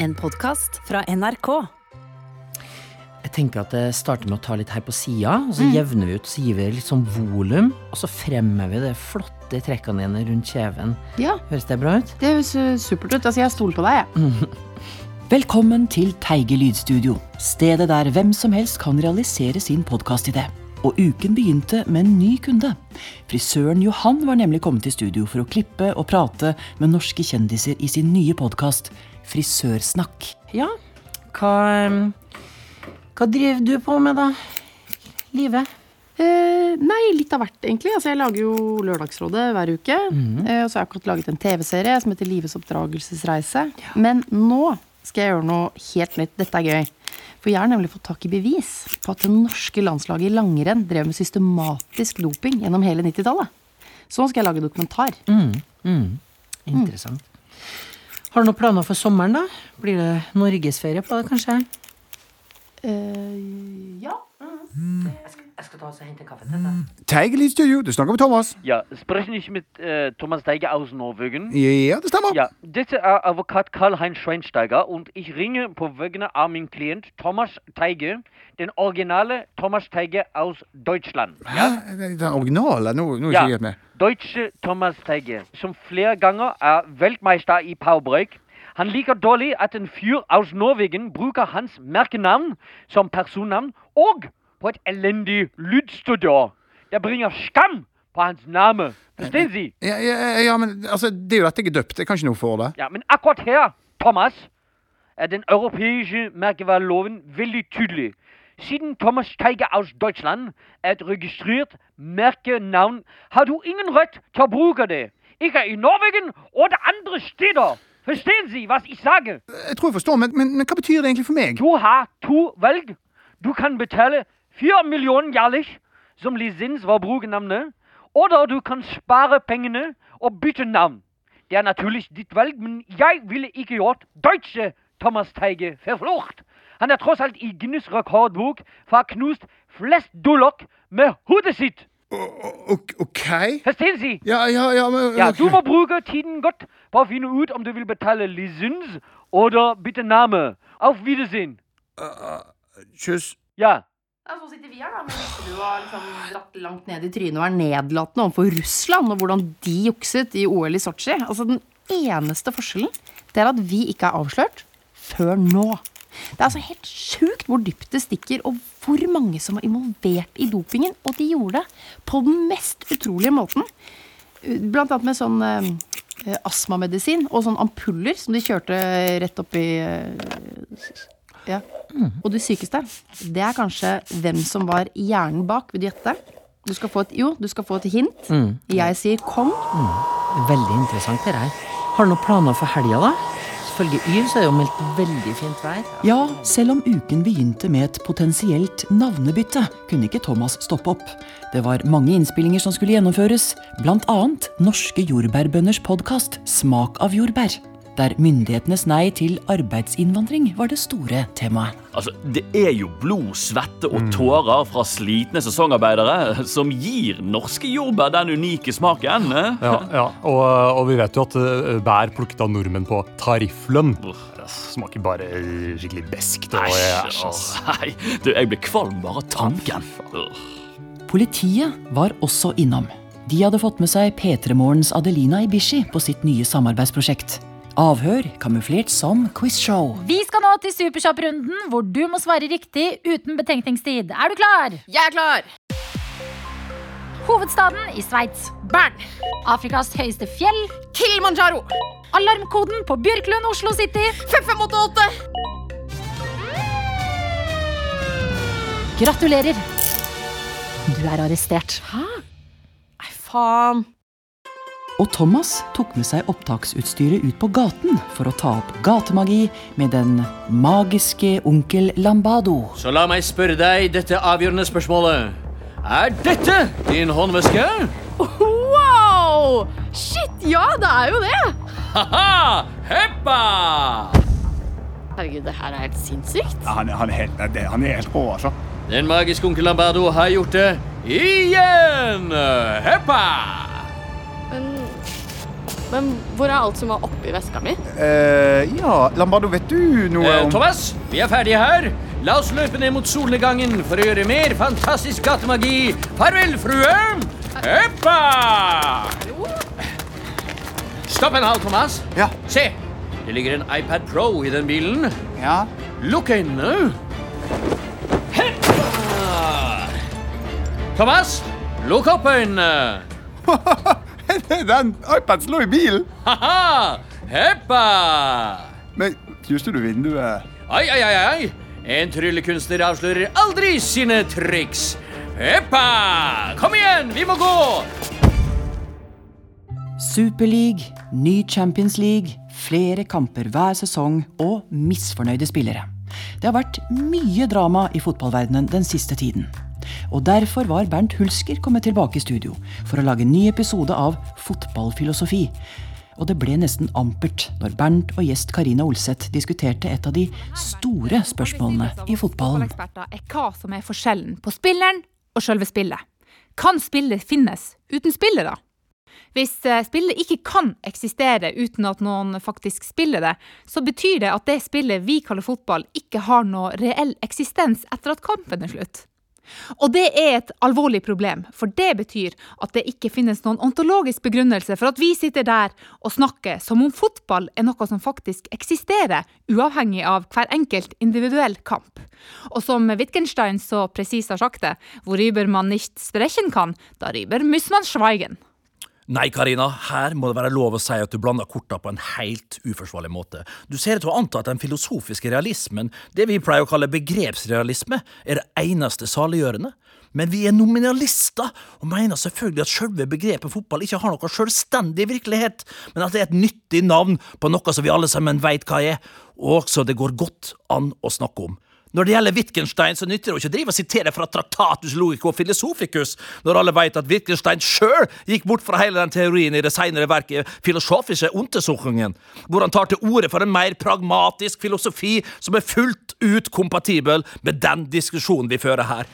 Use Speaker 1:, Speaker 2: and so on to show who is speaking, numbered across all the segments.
Speaker 1: En podkast fra NRK.
Speaker 2: Jeg tenker at det starter med å ta litt her på sida, og så jevner vi ut, så gir vi litt sånn volum, og så fremmer vi det flotte trekkene dine rundt kjeven.
Speaker 3: Ja,
Speaker 2: Høres det bra ut?
Speaker 3: det høres uh, supert ut. Altså, jeg stoler på deg, jeg.
Speaker 4: Velkommen til Teige lydstudio, stedet der hvem som helst kan realisere sin podkastidé. Og uken begynte med en ny kunde. Frisøren Johan var nemlig kommet til studio for å klippe og prate med norske kjendiser i sin nye podkast Frisørsnakk.
Speaker 2: Ja. Hva, hva driver du på med, da? Livet?
Speaker 3: Eh, nei, litt av hvert, egentlig. Altså, jeg lager jo Lørdagsrådet hver uke. Eh, og så har jeg akkurat laget en TV-serie som heter Livets oppdragelsesreise. Men nå skal jeg gjøre noe helt nytt. Dette er gøy. For jeg har nemlig fått tak i bevis på at det norske landslaget i langrenn drev med systematisk doping gjennom hele 90-tallet. Så nå skal jeg lage dokumentar.
Speaker 2: Interessant. Har du noen planer for sommeren, da? Blir det norgesferie på det, kanskje?
Speaker 3: Uh, ja.
Speaker 2: Jeg skal, ta og hente kaffe til deg.
Speaker 5: Teigelydstudio, du snakker med Thomas.
Speaker 6: Ja, sprechen ich mit äh, Thomas Deiger aus Norwegen?
Speaker 5: Ja, det stemmer.
Speaker 6: Ja, dette er advokat Karl-Heinz Schweinsteiger, und ich ringe på vegne av min klient Thomas Teige, den originale Thomas Teige aus Deutschland.
Speaker 5: Hæ? Den originale? Nå, nå er
Speaker 6: Ja.
Speaker 5: ikke jeg helt med.
Speaker 6: Deutsche Thomas Teige, som flere ganger er Weltmeister i powerbreak. Han liker dårlig at en fyr aus Norwegen bruker hans merkenavn som personnavn, og på et elendig lydstudio. Det bringer skam på hans name. Forstår Sie?
Speaker 5: Ja, ja, ja, men altså, det er jo dette jeg er døpt. Jeg kan ikke noe for det.
Speaker 6: Ja, men akkurat her, Thomas, er den europeiske merkevareloven veldig tydelig. Siden Thomas Teiger aus Deutschland er et registrert merkenavn, har du ingen rett til å bruke det. Ikke i Norwegen eller andre steder. Forstår Sie, hva jeg sier?
Speaker 5: Jeg tror jeg forstår, men, men, men hva betyr det egentlig for meg?
Speaker 6: Du har to valg. Du kan betale 4 millioner jährlich som lisens for å bruke navnet, eller du kan spare pengene og bytte navn. Det er naturligvis ditt valg, men jeg ville ikke gjort Deutsche Thomas Teige verflucht. Han er tross alt i Guinness rekordbok for å ha knust flest dullok med hodet sitt.
Speaker 5: O- o- OK?
Speaker 6: Forstår Sie?
Speaker 5: Ja, ja, ja, men
Speaker 6: Ja,
Speaker 5: ok.
Speaker 6: du må bruke tiden godt på å finne ut om du vil betale lisens eller bytte navn. Auf Wiedersehen.
Speaker 5: Kyss.
Speaker 6: Ja.
Speaker 3: Ja, så sitter vi her da, med du har liksom dratt langt ned i trynet og er nedlatende overfor Russland, og hvordan de jukset i OL i Sotsji. Altså, den eneste forskjellen, det er at vi ikke er avslørt før nå. Det er altså helt sjukt hvor dypt det stikker, og hvor mange som var involvert i dopingen. Og de gjorde det på den mest utrolige måten. Blant annet med sånn eh, astmamedisin og sånn ampuller som de kjørte rett opp i eh, ja. Og det sykeste, det er kanskje hvem som var hjernen bak. Vil du gjette? Du skal få et, jo, du skal få et hint. Jeg sier Kong.
Speaker 2: Veldig interessant det her. Har du noen planer for helga, da? Ifølge Yr så er det jo meldt veldig fint vær.
Speaker 4: Ja, selv om uken begynte med et potensielt navnebytte, kunne ikke Thomas stoppe opp. Det var mange innspillinger som skulle gjennomføres, blant annet Norske jordbærbønders podkast Smak av jordbær. Der myndighetenes nei til arbeidsinnvandring var det store temaet.
Speaker 7: Altså, Det er jo blod, svette og tårer fra slitne sesongarbeidere som gir norske jordbær den unike smaken. eh?
Speaker 8: Ja, ja. Og, og vi vet jo at eh, bær plukket av nordmenn på tarifflønn. Det smaker bare skikkelig beskt. og.
Speaker 7: Nei, du, jeg blir kvalm bare av tanken.
Speaker 4: Politiet var også innom. De hadde fått med seg P3 Morgens Adelina Ibishi på sitt nye samarbeidsprosjekt. Avhør kamuflert som quizshow.
Speaker 9: Vi skal nå til Superkjapp-runden, hvor du må svare riktig uten betenkningstid. Er du klar?
Speaker 3: Jeg er klar!
Speaker 9: Hovedstaden i Sveits. Bern. Afrikas høyeste fjell.
Speaker 3: Kilimanjaro.
Speaker 9: Alarmkoden på Bjørklund, Oslo City.
Speaker 3: 5588.
Speaker 9: Gratulerer. Du er arrestert. Hæ?
Speaker 3: Nei, faen.
Speaker 4: Og Thomas tok med seg opptaksutstyret ut på gaten for å ta opp gatemagi med den magiske onkel Lambado.
Speaker 10: Så la meg spørre deg dette avgjørende spørsmålet. Er dette din håndveske?
Speaker 3: Wow! Shit, ja, det er jo det!
Speaker 10: Ha-ha! Heppa!
Speaker 3: Herregud, det her er helt sinnssykt.
Speaker 5: Ja, han, er- han, er helt, det- han er helt rå, altså.
Speaker 10: Den magiske onkel Lambado har gjort det igjen! Heppa!
Speaker 3: Men
Speaker 11: hvor er alt som var oppi veska mi?
Speaker 5: Uh, ja, Lambardo, vet du noe
Speaker 10: om
Speaker 5: om
Speaker 10: Thomas, vi er ferdige her. La oss løpe ned mot solnedgangen for å gjøre mer fantastisk gatemagi. Farvel, frue! Heppa! Stopp en halv, Thomas.
Speaker 5: Ja.
Speaker 10: Se, det ligger en iPad Pro i den bilen.
Speaker 5: Ja.
Speaker 10: Lukk øynene. Heppa! Thomas, lukk opp øynene.
Speaker 5: Den iPaden lå i bilen!
Speaker 10: Haha! Heppa!
Speaker 5: Men knuste du vinduet?
Speaker 10: Ai, ai, ai, ai. En tryllekunstner avslører aldri sine triks. Heppa! Kom igjen, vi må gå!
Speaker 4: Superleague, ny Champions League, flere kamper hver sesong og misfornøyde spillere. Det har vært mye drama i fotballverdenen den siste tiden. Og derfor var Bernt Hulsker kommet tilbake i studio for å lage en ny episode av Fotballfilosofi. Og det ble nesten ampert når Bernt og gjest Karina Olseth diskuterte et av de store spørsmålene i fotballen.
Speaker 12: Er hva som er forskjellen på spilleren og selve spillet. Kan spillet finnes uten spillet, da? Hvis eh, spillet ikke kan eksistere uten at noen faktisk spiller det, så betyr det at det spillet vi kaller fotball, ikke har noe reell eksistens etter at kampen er slutt. Og det er et alvorlig problem, for det betyr at det ikke finnes noen ontologisk begrunnelse for at vi sitter der og snakker som om fotball er noe som faktisk eksisterer, uavhengig av hver enkelt individuell kamp. Og som Wittgenstein så presis har sagt det, hvor ryber man nicht sprechen kann, darüber muss man schweigen.
Speaker 13: Nei, Karina, her må det være lov å si at du blander korta på en helt uforsvarlig måte. Du ser ut til å anta at den filosofiske realismen, det vi pleier å kalle begrepsrealisme, er det eneste saliggjørende. Men vi er nominalister, og mener selvfølgelig at selve begrepet fotball ikke har noe selvstendig virkelighet, men at det er et nyttig navn på noe som vi alle sammen veit hva er, og så det går godt an å snakke om. Når det gjelder Wittgenstein, så nytter det ikke å drive og sitere fra Tratatus Logico Philosophicus, når alle vet at Wittgenstein sjøl gikk bort fra hele den teorien i det senere verket Philosophische Untersuchungen, hvor han tar til orde for en mer pragmatisk filosofi som er fullt ut kompatibel med den diskusjonen vi fører her.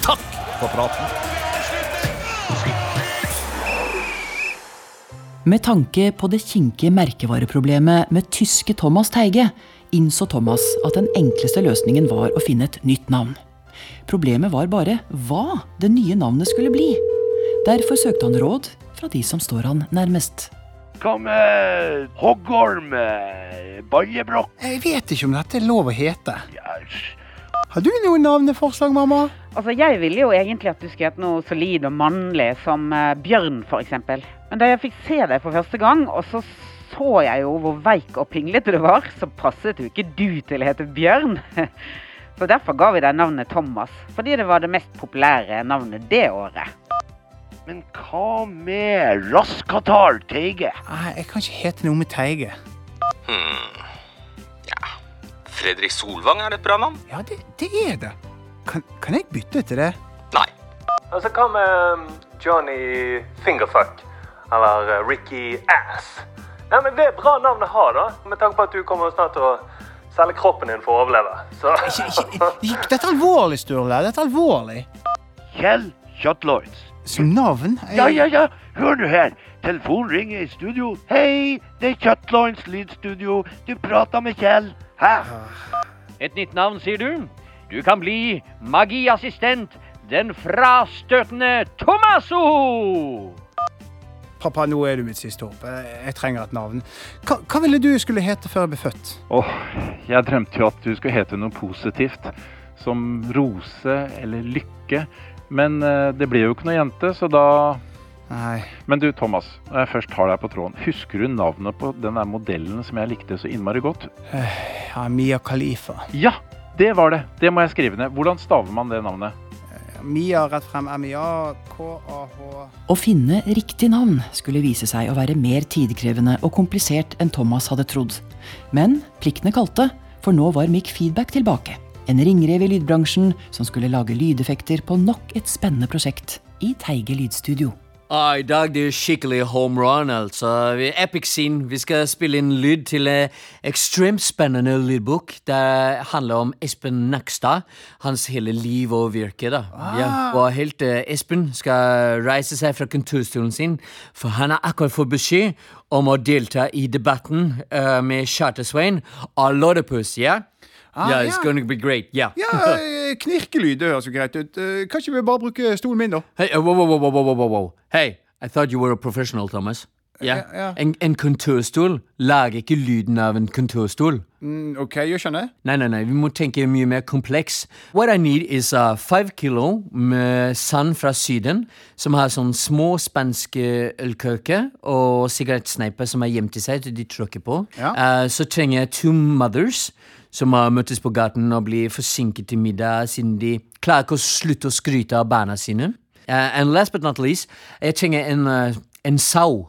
Speaker 13: Takk for praten.
Speaker 4: Med tanke på det kinkige merkevareproblemet med tyske Thomas Teige, innså Thomas at den enkleste løsningen var å finne et nytt navn. Problemet var bare hva det nye navnet skulle bli. Derfor søkte han råd fra de som står han nærmest.
Speaker 14: Hva med hoggorm? Ballebrokk?
Speaker 5: Jeg vet ikke om dette er lov å hete. Har du noen navneforslag, mamma?
Speaker 15: Altså, Jeg ville jo egentlig at du skulle hete noe solid og mannlig, som uh, Bjørn f.eks. Men da jeg fikk se deg for første gang, og så så jeg jo hvor veik og pinglete du var, så passet jo ikke du til å hete Bjørn. Så derfor ga vi deg navnet Thomas, fordi det var det mest populære navnet det året.
Speaker 14: Men hva med Raskatal Teige?
Speaker 5: Nei, jeg kan ikke hete noe med Teige.
Speaker 16: Hmm. Fredrik Solvang er et bra navn.
Speaker 5: Ja, det, det er det. Kan, kan jeg bytte til det? Nei.
Speaker 17: Altså, hva med Johnny Fingerfuck? Eller uh, Ricky Ass? Nei, men Det er bra navn å ha, da. Med tanke på at du kommer snart til å selge kroppen din for å overleve. Så.
Speaker 5: Dette er alvorlig, Sturle. Dette er alvorlig.
Speaker 14: Kjell Shotlords.
Speaker 5: Som navn?
Speaker 14: Ja, ja, ja. Hør nå her. Telefonen ringer i studio. Hei, det er Kjøttloins lydstudio. Du prater med Kjell. Hæ?
Speaker 6: Et nytt navn, sier du? Du kan bli magiassistent, den frastøtende Tomasso!
Speaker 5: Pappa, nå er du mitt siste håp. Jeg, trenger et navn. Hva, hva ville du skulle hete før jeg ble født?
Speaker 18: Åh, jeg drømte jo at du skulle hete noe positivt. Som Rose eller Lykke. Men eh, det ble jo ikke noe jente, så da
Speaker 5: Nei.
Speaker 18: Men du, Thomas, når jeg først har deg på tråden, husker du navnet på den der modellen som jeg likte så innmari godt?
Speaker 5: Ja, Mia Khalifa.
Speaker 18: Ja, det var det! Det må jeg skrive ned. Hvordan staver man det navnet?
Speaker 5: Mia rett frem. M-I-A, K-A-H
Speaker 4: Å finne riktig navn skulle vise seg å være mer tidkrevende og komplisert enn Thomas hadde trodd. Men pliktene kalte, for nå var Mick Feedback tilbake. En ringrev i lydbransjen som skulle lage lydeffekter på nok et spennende prosjekt i Teige lydstudio.
Speaker 10: Ah, I dag det er skikkelig home run, altså. Epic scene. Vi skal spille inn lyd til en ekstremt spennende lydbok. Det handler om Espen Nakstad. Hans hele liv og virke. da. Ja. Og helt eh, Espen skal reise seg fra kontorstolen sin, for han har akkurat fått beskjed om å delta i debatten uh, med Charter-Svein og Loddepuss. Ja?
Speaker 5: Ah,
Speaker 10: yeah, it's
Speaker 5: ja.
Speaker 10: gonna be great. Yeah.
Speaker 5: Ja, eh, knirkelyd, det høres jo greit ut. Eh, Kan ikke vi bare bruke stolen min, da?
Speaker 10: Hey, uh, whoa, whoa, whoa, whoa, whoa, whoa, whoa. Hey, I thought you were a professional, Thomas. Ja.
Speaker 5: Ja, ja.
Speaker 10: En, en kontorstol lager ikke lyden av en kontorstol.
Speaker 5: Mm, OK, jeg skjønner.
Speaker 10: Nei, nei, nei, vi må tenke mye mer kompleks. What I need is uh, five kilo med sand fra Syden, som har sånn små spanske ølkøker og sigarettsneiper som er gjemt i seg til de tråkker på.
Speaker 5: Ja.
Speaker 10: Uh, så trenger jeg two mothers som har møttes på gaten og blir forsinket til middag siden de klarer ikke å slutte å skryte av barna sine. Uh, and last but not least, jeg trenger en, uh, en sau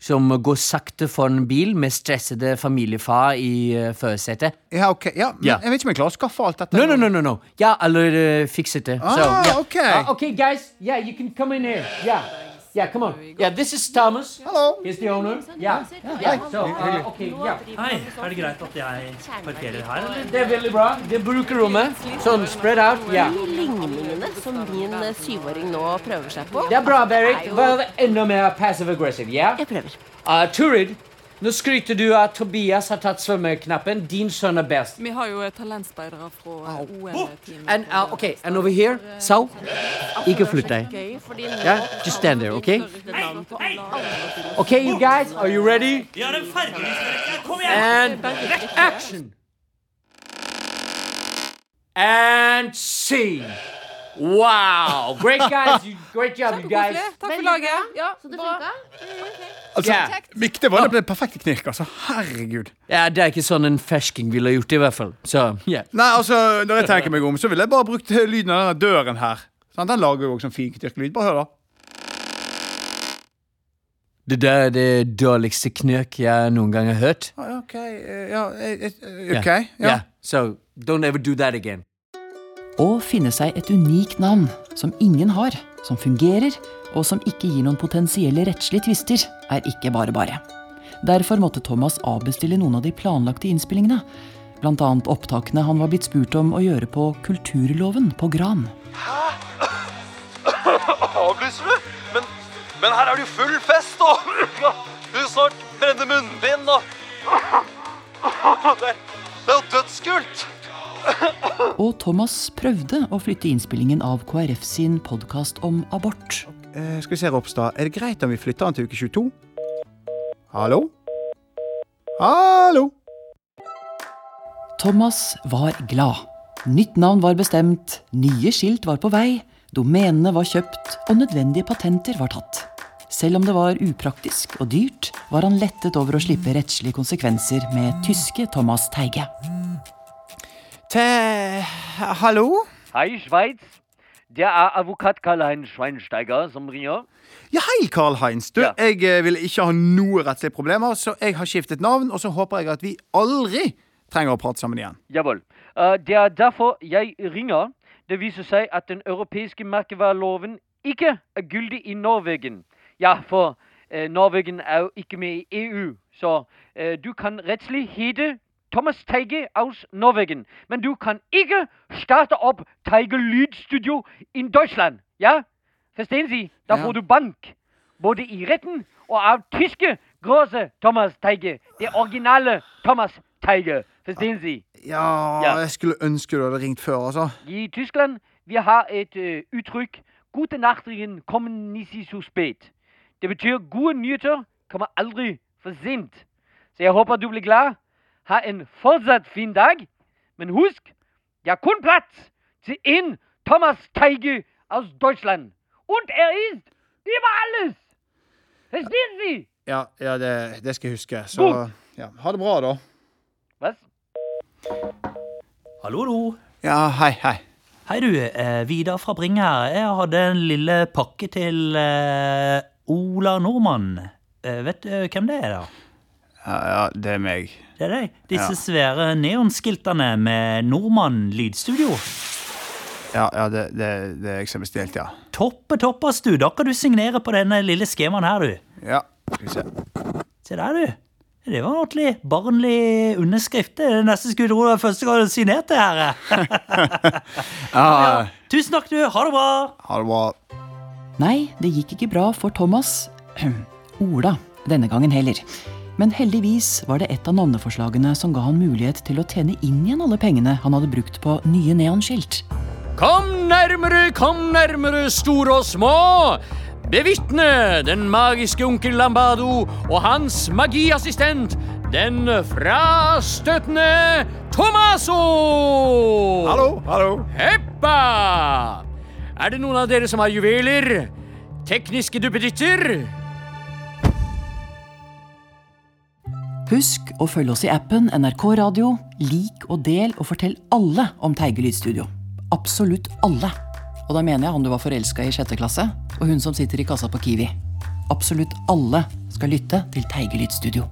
Speaker 10: som går sakte for en bil med stressede familiefar i uh, førersetet.
Speaker 5: Ja, ok. Ja, men
Speaker 10: Ja.
Speaker 5: Jeg vet ikke om jeg klarer å skaffe alt dette.
Speaker 10: No, no, no, no, no. Jeg har allerede fikset det.
Speaker 5: Ah,
Speaker 10: so, yeah.
Speaker 5: okay.
Speaker 10: Uh, ok, guys. Yeah, you can come in here. Yeah. Yeah, come on. Yeah, this is Thomas.
Speaker 5: Hello.
Speaker 10: He's the owner. Yeah. yeah. So, uh, okay, yeah.
Speaker 19: Hei, er det greit at jeg parkerer her, eller?
Speaker 10: Det er veldig bra. Det bruker rommet. Sånn, spread out. Yeah.
Speaker 20: De ligningene som min eh, syvåring nå prøver seg på.
Speaker 10: Det er bra, Berit.
Speaker 20: er
Speaker 10: Vær enda mer passive-aggressive, ja?
Speaker 20: Jeg prøver.
Speaker 10: Uh, Turid, nå skryter du at Tobias har tatt svømmeknappen. Din sønn er best.
Speaker 21: Vi har jo talentspeidere fra OL-teamet.
Speaker 10: And, uh, okay, and over here, Sau, ikke flytt deg. Yeah, just stand there, okay? Okay, you guys, are you ready? And action. And scene. Wow, great guys, you, great job, you guys.
Speaker 21: Takk for laget. Ja,
Speaker 20: Så det
Speaker 21: bra.
Speaker 5: Altså,
Speaker 10: Ja.
Speaker 5: Viktig var det ble perfekte knirk, altså. Herregud.
Speaker 10: Ja, det er ikke sånn en fersking ville gjort i hvert fall. Så, yeah.
Speaker 5: Nei, altså, når jeg tenker meg om, så ville jeg bare brukt lyden av denne døren her. Sant? Den lager jo også sånn fin knirkelyd. Bare hør, da.
Speaker 10: Det der er det dårligste knøk jeg noen gang har hørt.
Speaker 5: Ah, ja, OK. eh, Ja, eh, eh,
Speaker 10: Ja.
Speaker 5: OK. Ja.
Speaker 10: Yeah, so don't ever do that again.
Speaker 4: Å finne seg et unikt navn som ingen har, som fungerer, og som ikke gir noen potensielle rettslige tvister, er ikke bare bare. Derfor måtte Thomas avbestille noen av de planlagte innspillingene. Blant annet opptakene han var blitt spurt om å gjøre på Kulturloven på Gran.
Speaker 22: Avlyser du? Men, men her er det jo full fest, og Du snart brenner munnbind, og Det, det er jo dødskult!
Speaker 4: Og Thomas prøvde å flytte innspillingen av KrF sin podkast om abort.
Speaker 5: Eh, skal vi se, Ropstad. Er det greit om vi flytter den til uke 22? Hallo? Hallo?
Speaker 4: Thomas var glad. Nytt navn var bestemt, nye skilt var på vei, domenene var kjøpt, og nødvendige patenter var tatt. Selv om det var upraktisk og dyrt, var han lettet over å slippe rettslige konsekvenser med tyske Thomas Teige.
Speaker 5: Te... Hallo?
Speaker 6: Hei, Schweiz. Det er advokat Karl-Heinz Schweinsteiger som ringer.
Speaker 5: Ja, hei, Karl-Heinz. Du, Jeg eh, vil ikke ha noe rettslige problemer, så jeg har skiftet navn, og så håper jeg at vi aldri trenger å prate sammen igjen.
Speaker 6: Jawohl. Eh, det er derfor jeg ringer. Det viser seg at den europeiske merkevareloven ikke er gyldig i Norwegen. Ja, for eh, Norwegen er jo ikke med i EU, så eh, du kan rettslig hete Thomas Teige aus Norwegen. Men du kan ikke starte opp Teige Lydstudio in Deutschland. Ja? Forstår Sie? Da
Speaker 5: Ja.
Speaker 6: får du bank. Både i retten og av tyske große Thomas Teige. Det originale Thomas Teige. Sie?
Speaker 5: Ja,
Speaker 6: Ja.
Speaker 5: jeg skulle ønske du hadde ringt før, altså.
Speaker 6: I Tyskland vi har et uh, uttrykk 'Gute Nachtrigen kommen nisi spät'. Det betyr 'gode nyheter kommer aldri for sent'. Så jeg håper du blir glad. Ha en fortsatt fin dag. Men husk, det er kun plass til én Thomas Teige aus Deutschland. Und er ist über alles. Verstehen Sie?
Speaker 5: Ja, ja det, det skal jeg huske. Så ja, ha det bra, da.
Speaker 6: Hva?
Speaker 19: Hallo, hallo.
Speaker 5: Ja, hei, hei.
Speaker 19: Hei du, eh, Vidar fra Bring her. Jeg hadde en lille pakke til eh, Ola Nordmann. Eh, vet du hvem det er, da?
Speaker 5: Ja, ja, det er meg.
Speaker 19: Det er deg. Disse
Speaker 5: Ja.
Speaker 19: svære neonskiltene med Nordmann lydstudio.
Speaker 5: Ja, ja det, det, det er jeg som har bestilt, ja.
Speaker 19: Toppe toppas, du. Da kan du signere på denne lille skjemaen her, du.
Speaker 5: Ja, skal vi se.
Speaker 19: Se der, du. Det var en ordentlig barnlig underskrift. Det er nesten skulle tro det var første gang du signerte her.
Speaker 5: Ja,
Speaker 19: Tusen takk, du. Ha det bra.
Speaker 5: ha det bra.
Speaker 4: Nei, det gikk ikke bra for Thomas. Ola denne gangen heller. Men heldigvis var det et av navneforslagene som ga han mulighet til å tjene inn igjen alle pengene han hadde brukt på nye neonskilt.
Speaker 6: Kom nærmere, kom nærmere, store og små. Bevitne den magiske onkel Lambado og hans magiassistent, den frastøtende Tomaso!
Speaker 5: Hallo, hallo.
Speaker 6: Heppa! Er det noen av dere som har juveler? Tekniske duppeditter?
Speaker 4: Husk å følge oss i appen NRK Radio. Lik og del og fortell alle om Teige lydstudio. Absolutt alle. Og da mener jeg han du var forelska i sjette klasse, og hun som sitter i kassa på Kiwi. Absolutt alle skal lytte til Teige lydstudio.